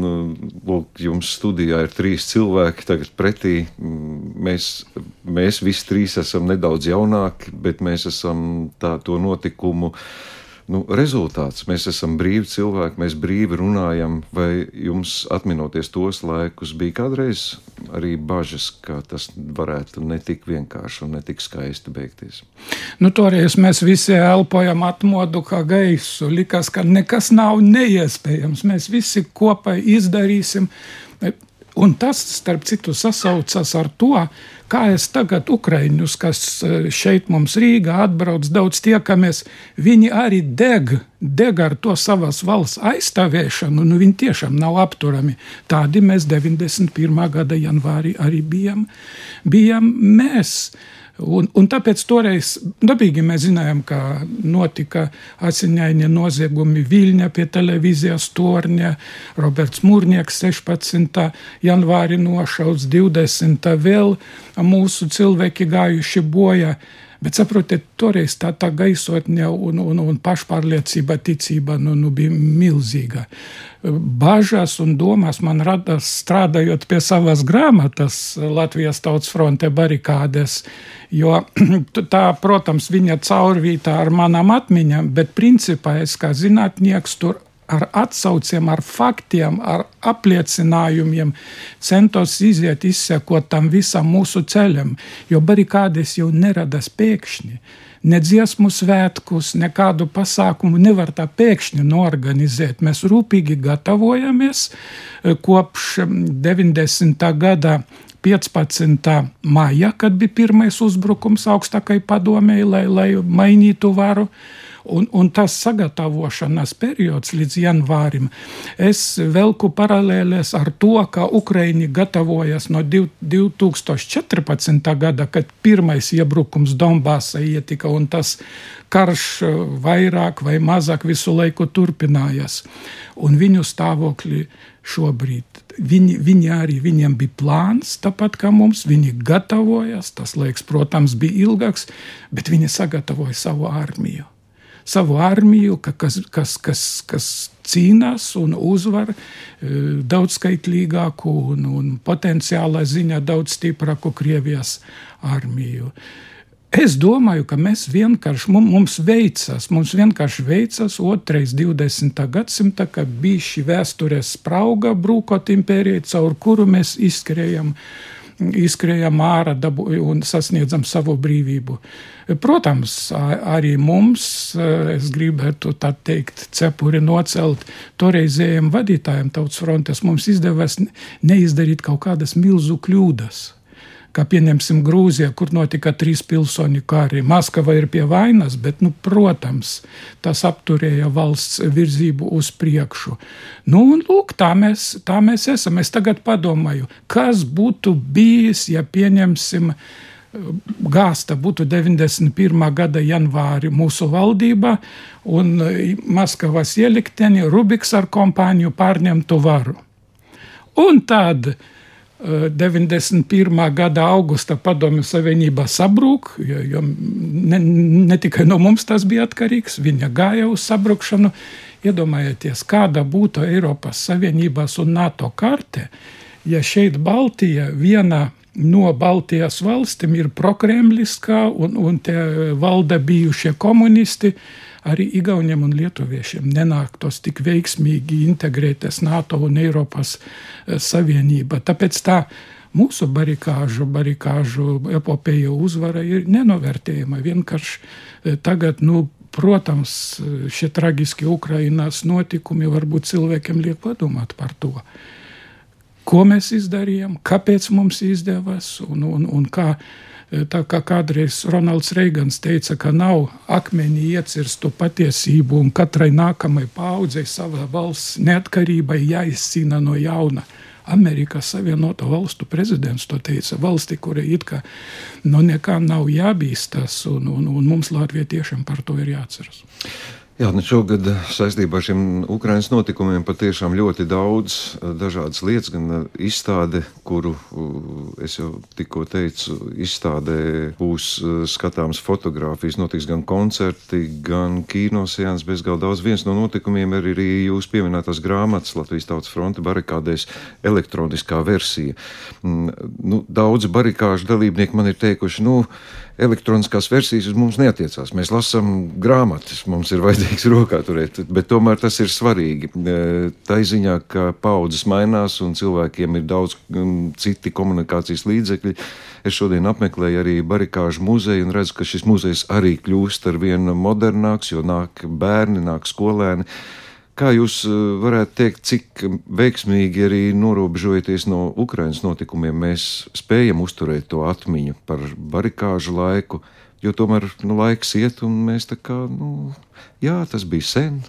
lūk, jums studijā ir trīs cilvēki. Tagad pretī mēs, mēs visi trīs esam nedaudz jaunāki, bet mēs esam tā, to notikumu uh, nu, rezultāts. Mēs esam brīvi cilvēki, mēs brīvi runājam, vai jums atminoties tos laikus, bija kādreiz arī bažas, ka tas varētu netik vienkārši un netik skaisti beigties? Nu, toreiz mēs visi elpojam atmodu kā gaisu. Likās, ka nekas nav neiespējams. Mēs visi kopā izdarīsim. Un tas, starp citu, sasaucas ar to, kā es tagad Ukraiņus, kas e, šeit mums Rīgā atbrauc, daudz tiekamies, viņi arī deg, deg ar to savas valsts aizstāvēšanu, nu viņi tiešām nav apturami. Tādi mēs 91. gada janvārī arī bijām, bijām mēs. Un, un tāpēc toreiz dabīgi mēs zinājām, ka notika asiņaini noziegumi Viļņā pie televīzijas torņa, Roberts Mūrnieks 16. janvāri nošauts, 20. vēl mūsu cilvēki gājuši bojā. Bet saprotiet, toreiz tā, tā gaisotne un, un, un pašpārliecība, ticība nu, nu bija milzīga. Bažas un domas man radās strādājot pie savas grāmatas Latvijas Tautas fronte barikādes, jo tā, protams, viņa caurvītā ar manām atmiņām, bet principā es kā zinātnieks tur ar atsauciem, ar faktiem, ar apliecinājumiem centos iziet, izsekot tam visam mūsu ceļam, jo barikādes jau neradas pēkšņi. Ne dziesmu svētkus, nekādu pasākumu nevar tā pēkšņi norganizēt. Mēs rūpīgi gatavojamies kopš 90. gada 15. maija, kad bija pirmais uzbrukums augstākai padomēji, lai, lai mainītu varu. Un, un tas sagatavošanās periods līdz janvārim, es velku paralēlēs ar to, ka Ukraiņi gatavojas no 2014. gada, kad pirmais iebrukums Donbāsa ietika, un tas karš vairāk vai mazāk visu laiku turpinājās. Un viņu stāvokļi šobrīd. Viņi, viņi arī viņiem bija plāns, tāpat kā mums. Viņi gatavojas. Tas laiks, protams, bija ilgāks, bet viņi sagatavoja savu armiju. Savu armiju, ka, kas, kas, kas, kas cīnās un uzvar e, daudz skaitlīgāku un, un potenciālā ziņā daudz stiprāku Krievijas armiju. Uh, Es domāju, ka mēs vienkārši, mums veicas, mums vienkārši veicas otrais 20. gadsimta, kad bija šī vēstures sprauga brūkot impērijai, caur kuru mēs izskrējam, izskrējam ārā dabu, un sasniedzam savu brīvību. Protams, arī mums, es gribētu tā teikt, cepuri nocelt toreizējiem vadītājiem tautas frontes, mums izdevās neizdarīt kaut kādas milzu kļūdas kā pieņemsim Grūzijā, kur notika trīs pilsoņu kari. Maskava ir pie vainas, bet, nu, protams, tas apturēja valsts virzību uz priekšu. Nu, un lūk, tā mēs, tā mēs esam. Es tagad padomāju, kas būtu bijis, ja pieņemsim. Gāsta būtu 91. gada janvāri mūsu valdībā, un Maskavas ielikteni Rubiks ar kompāniju pārņemtu varu. Un tad uh, 91. gada augusta padomju savienība sabrūk, jo, jo ne, ne tikai no mums tas bija atkarīgs, viņa gāja uz sabrukšanu. Iedomājieties, kāda būtu Eiropas Savienības un NATO karte, ja šeit Baltija viena no Baltijas valstīm ir prokremliskā un, un te valda bijušie komunisti arī Igauniem un Lietuviešiem nenāktos tik veiksmīgi integrēties NATO un Eiropas eh, Savienība. Tāpēc tā mūsu barikāžu, barikāžu epopeja uzvara ir nenovērtējama. Vienkārši eh, tagad, nu, protams, šie traģiski Ukrainas notikumi varbūt cilvēkiem liek padomāt par to. Ko mēs izdarījām, kāpēc mums izdevās un, un, un kā Tā kā kādreiz Ronalds Reigans teica, ka nav akmenī iecirstu patiesību, un katrai nākamajai paudzei savā valsts neatkarībai jāizcīna no jauna. Amerikas Savienoto Valstu prezidents to teica. Valsti, kurai it kā no nekā nav jābīstas, un, un, un mums Latvijiem par to ir jāatceras. Jā, nu šogad saistībā ar šiem Ukraiņas notikumiem patiešām ļoti daudz eh, dažādas lietas, gan eh, izstāde, kuru eh, es jau tikko teicu, izstādē būs skatāms fotografijas, notiks gan koncerti, gan kinosejans, bezgalīgi daudz. Viens no notikumiem ir arī jūs pieminētās grāmatas Latvijas Tautas fronte barikādēs elektroniskā versija. Mm, nu, daudzi barikāžu dalībnieki man ir teikuši, nu, elektroniskās versijas uz mums neatiecās. Mēs lasām grāmatas, mums ir vajadzīgs rokā turēt, bet tomēr tas ir svarīgi. E, tā ziņā, ka paudzes mainās un cilvēkiem ir daudz citi komunikācijas līdzekļi. Es šodien apmeklēju arī barikāžu muzeju un redzu, ka šis muzejs arī kļūst ar vien modernāks, jo nāk bērni, nāk skolēni. Kā jūs eh, varētu teikt, cik veiksmīgi arī norobežojoties no Ukraiņas notikumiem, mēs spējam uzturēt to atmiņu par barikāžu laiku, jo tomēr nu, laiks iet un mēs tā kā, nu, jā, tas bija sen.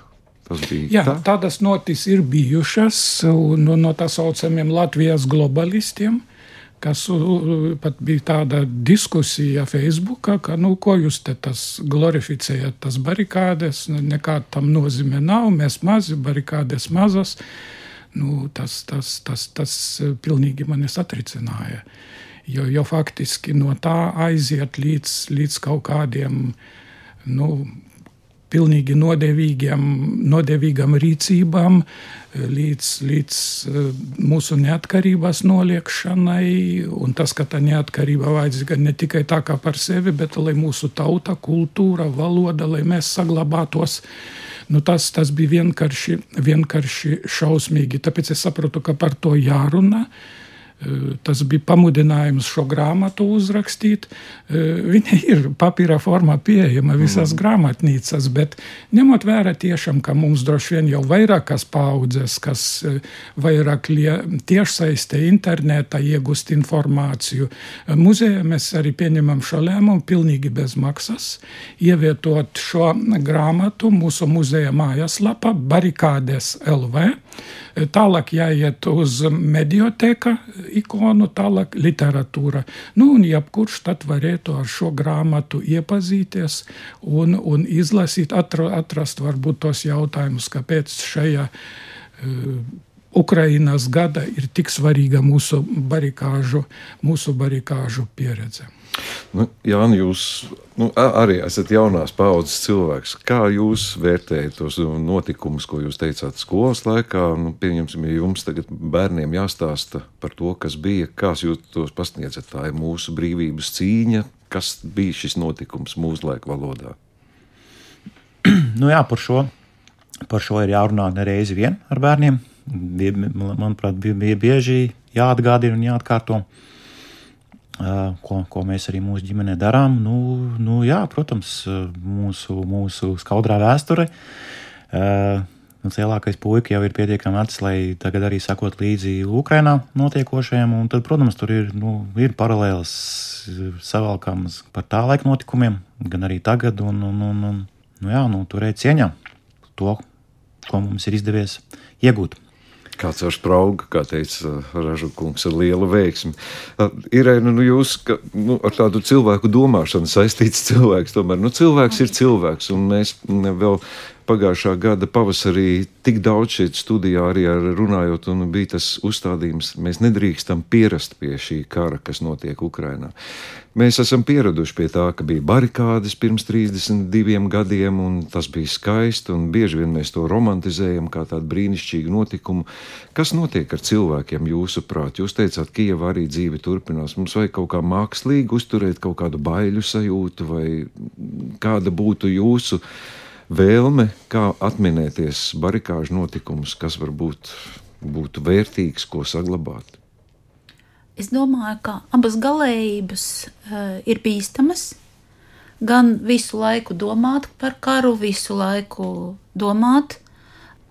Tas bija jā, tā. tādas notis ir bijušas no, no tā saucamiem Latvijas globalistiem kas pat bija tāda diskusija Facebookā, ka, nu, ko jūs te tas glorificējat, tas barikādes, nekāda tam nozīme nav, mēs mazi, barikādes mazas. Nu, tas, tas, tas, tas pilnīgi mani satricināja. Jo, jo faktiski no tā aiziet līdz, līdz kaut kādiem nu, pilnīgi nodevīgām rīcībām, līdz, līdz eh, mūsu neatkarības noliekšanai. Un tas, ka tā neatkarība vajadzīga ne tikai tā kā par sevi, bet lai mūsu tauta, kultūra, valoda, lai mēs saglabātos. Nu, tas, tas bija vienkārši, vienkārši šausmīgi. Tāpēc es saprotu, ka par to jārunā. Tas bija pamudinājums šo grāmatu uzrakstīt. Viņa ir papīra formā pieejama visās mm. grāmatnīcās, bet ņemot vērā tiešām, ka mums droši vien jau vairākas paudzes, kas vairāk tiešsaistē internetā iegūst informāciju, muzejā mēs arī pieņemam šo lēmumu pilnīgi bez maksas, ievietot šo grāmatu mūsu muzeja mājaslapā Barikādes LV. Tālāk jāiet uz medioteka ikonu, tālāk literatūra. Nu, un jebkurš tad varētu ar šo grāmatu iepazīties un, un izlasīt, atra, atrast varbūt tos jautājumus, kāpēc šajā uh, Ukrainas gada ir tik svarīga mūsu barikāžu, mūsu barikāžu pieredze. Nu, Jānis, jūs nu, arī esat jaunās paudzes cilvēks. Kā jūs vērtējat tos notikumus, ko jūs teicāt skolas laikā? Nu, pieņemsim, ja jums tagad bērniem jāstāsta par to, kas bija, kā jūs tos pasniedzat. Tā ir mūsu brīvības cīņa. Kas bija šis notikums mūsdienu valodā? nu, jā, par šo, par šo ir jārunā nereizi vien ar bērniem. Manuprāt, bija bieži jāatgādina un jāatkārto. Ko, ko mēs arī mūsu ģimenē darām. Nu, nu, jā, protams, mūsu, mūsu skaudrā vēsture. Mans lielākais puika jau ir pietiekami vecs, lai tagad arī sakot līdzi Ukrajinā notiekošajam. Tad, protams, tur ir, nu, ir paralēlas savalkāmas par tā laika notikumiem, gan arī tagad. Un, un, un, un, nu, jā, nu, turēt cieņā to, ko mums ir izdevies iegūt. Kāds ar spraugu, kā teica uh, Ražukungs, ar lielu veiksmi. Uh, Irēna, nu jūs ka, nu, ar tādu cilvēku domāšanu saistīts cilvēks, tomēr nu, cilvēks ir cilvēks, un mēs vēl pagājušā gada pavasarī tik daudz šeit studijā arī runājot, un bija tas uzstādījums, mēs nedrīkstam pierast pie šī kara, kas notiek Ukrainā. Mēs esam pieraduši pie tā, ka bija barikādes pirms 32 gadiem, un tas bija skaisti, un bieži vien mēs to romantizējam kā tādu brīnišķīgu notikumu. Kas notiek ar cilvēkiem jūsuprāt? Jūs teicāt, ka Kieva arī dzīve turpinās. Mums vajag kaut kā mākslīgi uzturēt kaut kādu baiļu sajūtu, vai kāda būtu jūsu vēlme, kā atminēties barikāžu notikumus, kas varbūt būtu vērtīgs, ko saglabāt? Es domāju, ka abas galējības uh, ir bīstamas. Gan visu laiku domāt par karu, visu laiku domāt,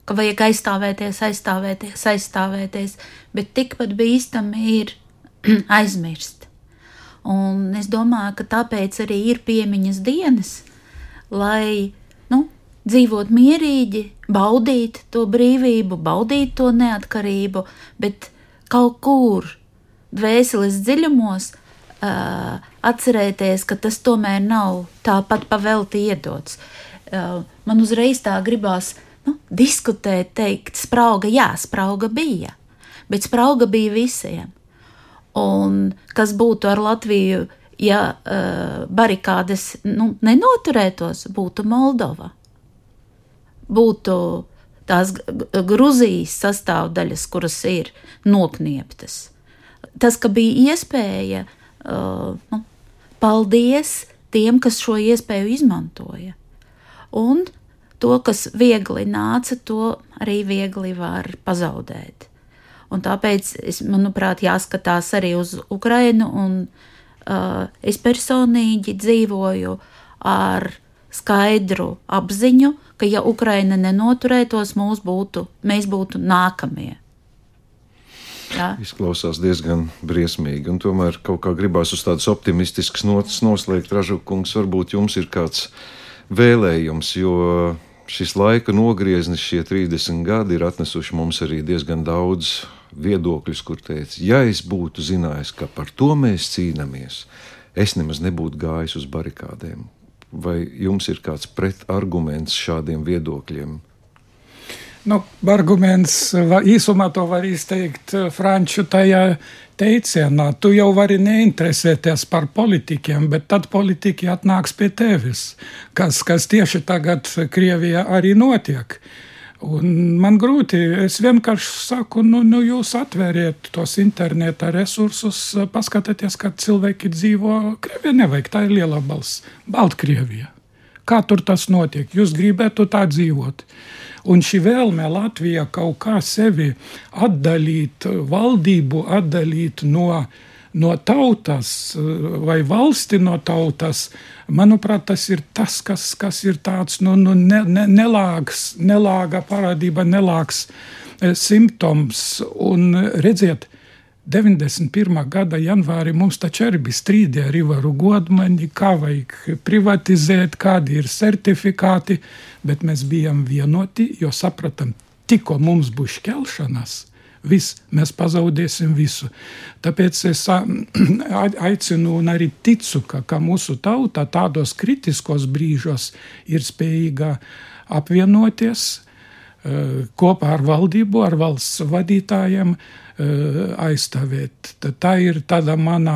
ka vajag aizstāvēties, aizstāvēties, aizstāvēties, bet tikpat bīstami ir aizmirst. Un es domāju, ka tāpēc arī ir piemiņas dienas, lai dzīvot mierīgi, baudīt to brīvību, baudīt to neatkarību, bet kaut kur dvēseles dziļumos uh, atcerēties, ka tas tomēr nav tāpat pavelti iedots. Uh, man uzreiz tā gribās nu, diskutēt, teikt, sprauga, jā, sprauga bija, bet sprauga bija visiem. Un kas būtu ar Latviju, ja uh, barikādes nu, nenoturētos, būtu Moldova būtu tās Grūzijas sastāvdaļas, kuras ir noknieptas. Tas, ka bija iespēja, uh, nu, paldies tiem, kas šo iespēju izmantoja. Un to, kas viegli nāca, to arī viegli var pazaudēt. Un tāpēc, es, manuprāt, jāskatās arī uz Ukrajinu, un uh, es personīgi dzīvoju ar skaidru apziņu, ka ja Ukraina nenoturētos, būtu, mēs būtu nākamie. Jā. Izklausās diezgan briesmīgi, un tomēr kaut kā gribās uz tādas optimistiskas notas noslēgt. Ražukungs, varbūt jums ir kāds vēlējums, jo šis laika nogrieznis, šie 30 gadi, ir atnesuši mums arī diezgan daudz viedokļus, kur teica, ja es būtu zinājis, ka par to mēs cīnāmies, es nemaz nebūtu gājis uz barikādēm. Vai jums ir kāds pretarguments šādiem viedokļiem? Nu, arguments īsumā to var izteikt eh, franču tajā teicienā. Tu jau vari neinteresēties par politikiem, bet tad politiķi atnāks pie tevis, kas, kas tieši tagad Krievijā arī notiek. Uh, Un man grūti, es vienkārši saku, nu, nu jūs atvēriet tos interneta resursus, paskatieties, kā cilvēki dzīvo. Krievijā nevajag, tā ir liela balss. Baltkrievija. Kā tur tas notiek? Jūs gribētu tā dzīvot. Un šī vēlme Latvijā kaut kā sevi atdalīt, valdību atdalīt no, no tautas vai valsti no tautas, manuprāt, tas ir tas, kas, kas ir tāds nu, nu, ne, ne, nelāgs, nelāga parādība, nelāgs e, simptoms. Un redziet, 91. gada janvārī mums taču arī bija strīdi ar Ivaru Godmani, kā vajag privatizēt, kādi ir certifikāti, bet mēs bijām vienoti, jo sapratam, tikko mums būs šķelšanās, viss, mēs pazaudēsim visu. Tāpēc es aicinu un arī ticu, ka, ka mūsu tauta tādos kritiskos brīžos ir spējīga apvienoties e, kopā ar valdību, ar valsts vadītājiem, Eh, aizstāvēt. Tā ir tāda mana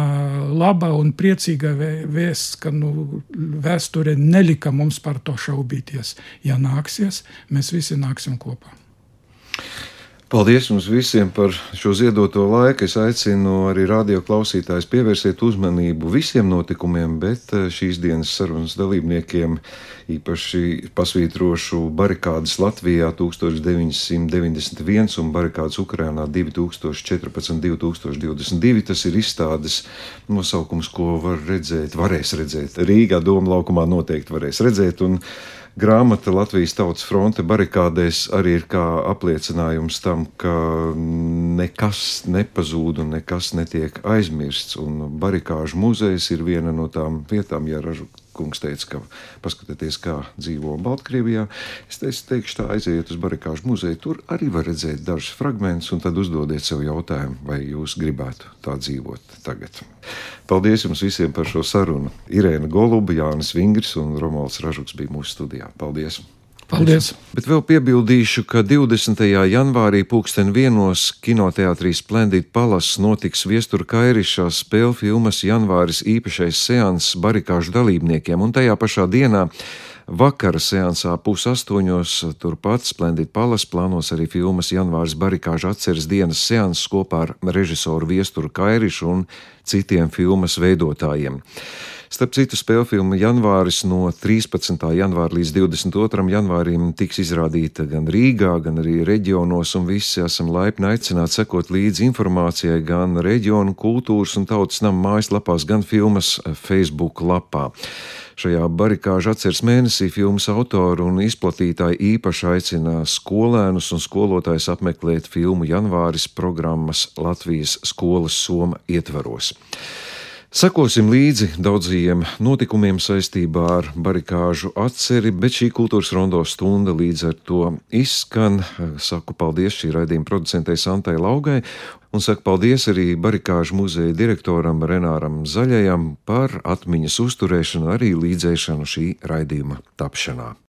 laba un priecīga vēsts, ka nu, vēsture nelika mums par to šaubīties. Ja nāksies, mēs visi nāksim kopā. Paldies jums visiem par šo ziedoto laiku. Es aicinu arī radio klausītājus pievērsiet uzmanību visiem notikumiem, bet eh, šīs dienas sarunas dalībniekiem īpaši pasvītrošu barikādas Latvijā 1991 un barikādas Ukrainā 2014-2022. Tas ir izstādes nosaukums, ko var redzēt, varēs redzēt. Rīgā Doma laukumā noteikti varēs redzēt. Un, grāmata Latvijas Tautas fronte barikādēs arī ir kā apliecinājums tam, ka nekas nepazūd un nekas netiek aizmirsts. Un barikāžu muzejs ir viena no tām vietām, ja ražu kungs teica, ka paskatieties, kā dzīvo Baltkrievijā. Es teicu, teikšu tā, aiziet uz barikāžu muzeju, tur arī var redzēt dažus fragmentus, un tad uzdodiet sev jautājumu, vai jūs gribētu tā dzīvot tagad. Paldies jums visiem par šo sarunu. Irēna Goluba, Jānis Vingris un Romals Ražuks bija mūsu studijā. Paldies! Paldies! Bet vēl piebildīšu, ka 20. janvārī pulksten vienos kinoteātrī Splendid Palace notiks viestura kairišā spēļu filmas janvāris īpašais seans barikāžu dalībniekiem, un tajā pašā dienā vakara seansā pusastoņos turpat Splendid Palace plānos arī filmas janvāris barikāžu atceres dienas seanss kopā ar režisoru viesturu kairišu un citiem filmas veidotājiem. Starp citu, spēļu filma Janvāris no 13. janvāra līdz 22. janvārim tiks izrādīta gan Rīgā, gan arī reģionos, un visi esam laipni aicināti sekot līdzi informācijai gan reģionu kultūras un tautas nama mājaslapās, gan filmas Facebook lapā. Šajā barikāžu atceres mēnesī filmas autoru un izplatītāji īpaši aicina skolēnus un skolotājus apmeklēt filmu Janvāris programmas Latvijas skolas Soma ietvaros. Sekosim līdzi daudziem notikumiem saistībā ar barikāžu atceri, bet šī kultūras rondo stunda līdz ar to izskan. Saku paldies šī raidījuma producentei Santai Laugai un saku paldies arī barikāžu muzeja direktoram Renāram Zaļajam par atmiņas uzturēšanu, arī līdzēšanu šī raidījuma tapšanā.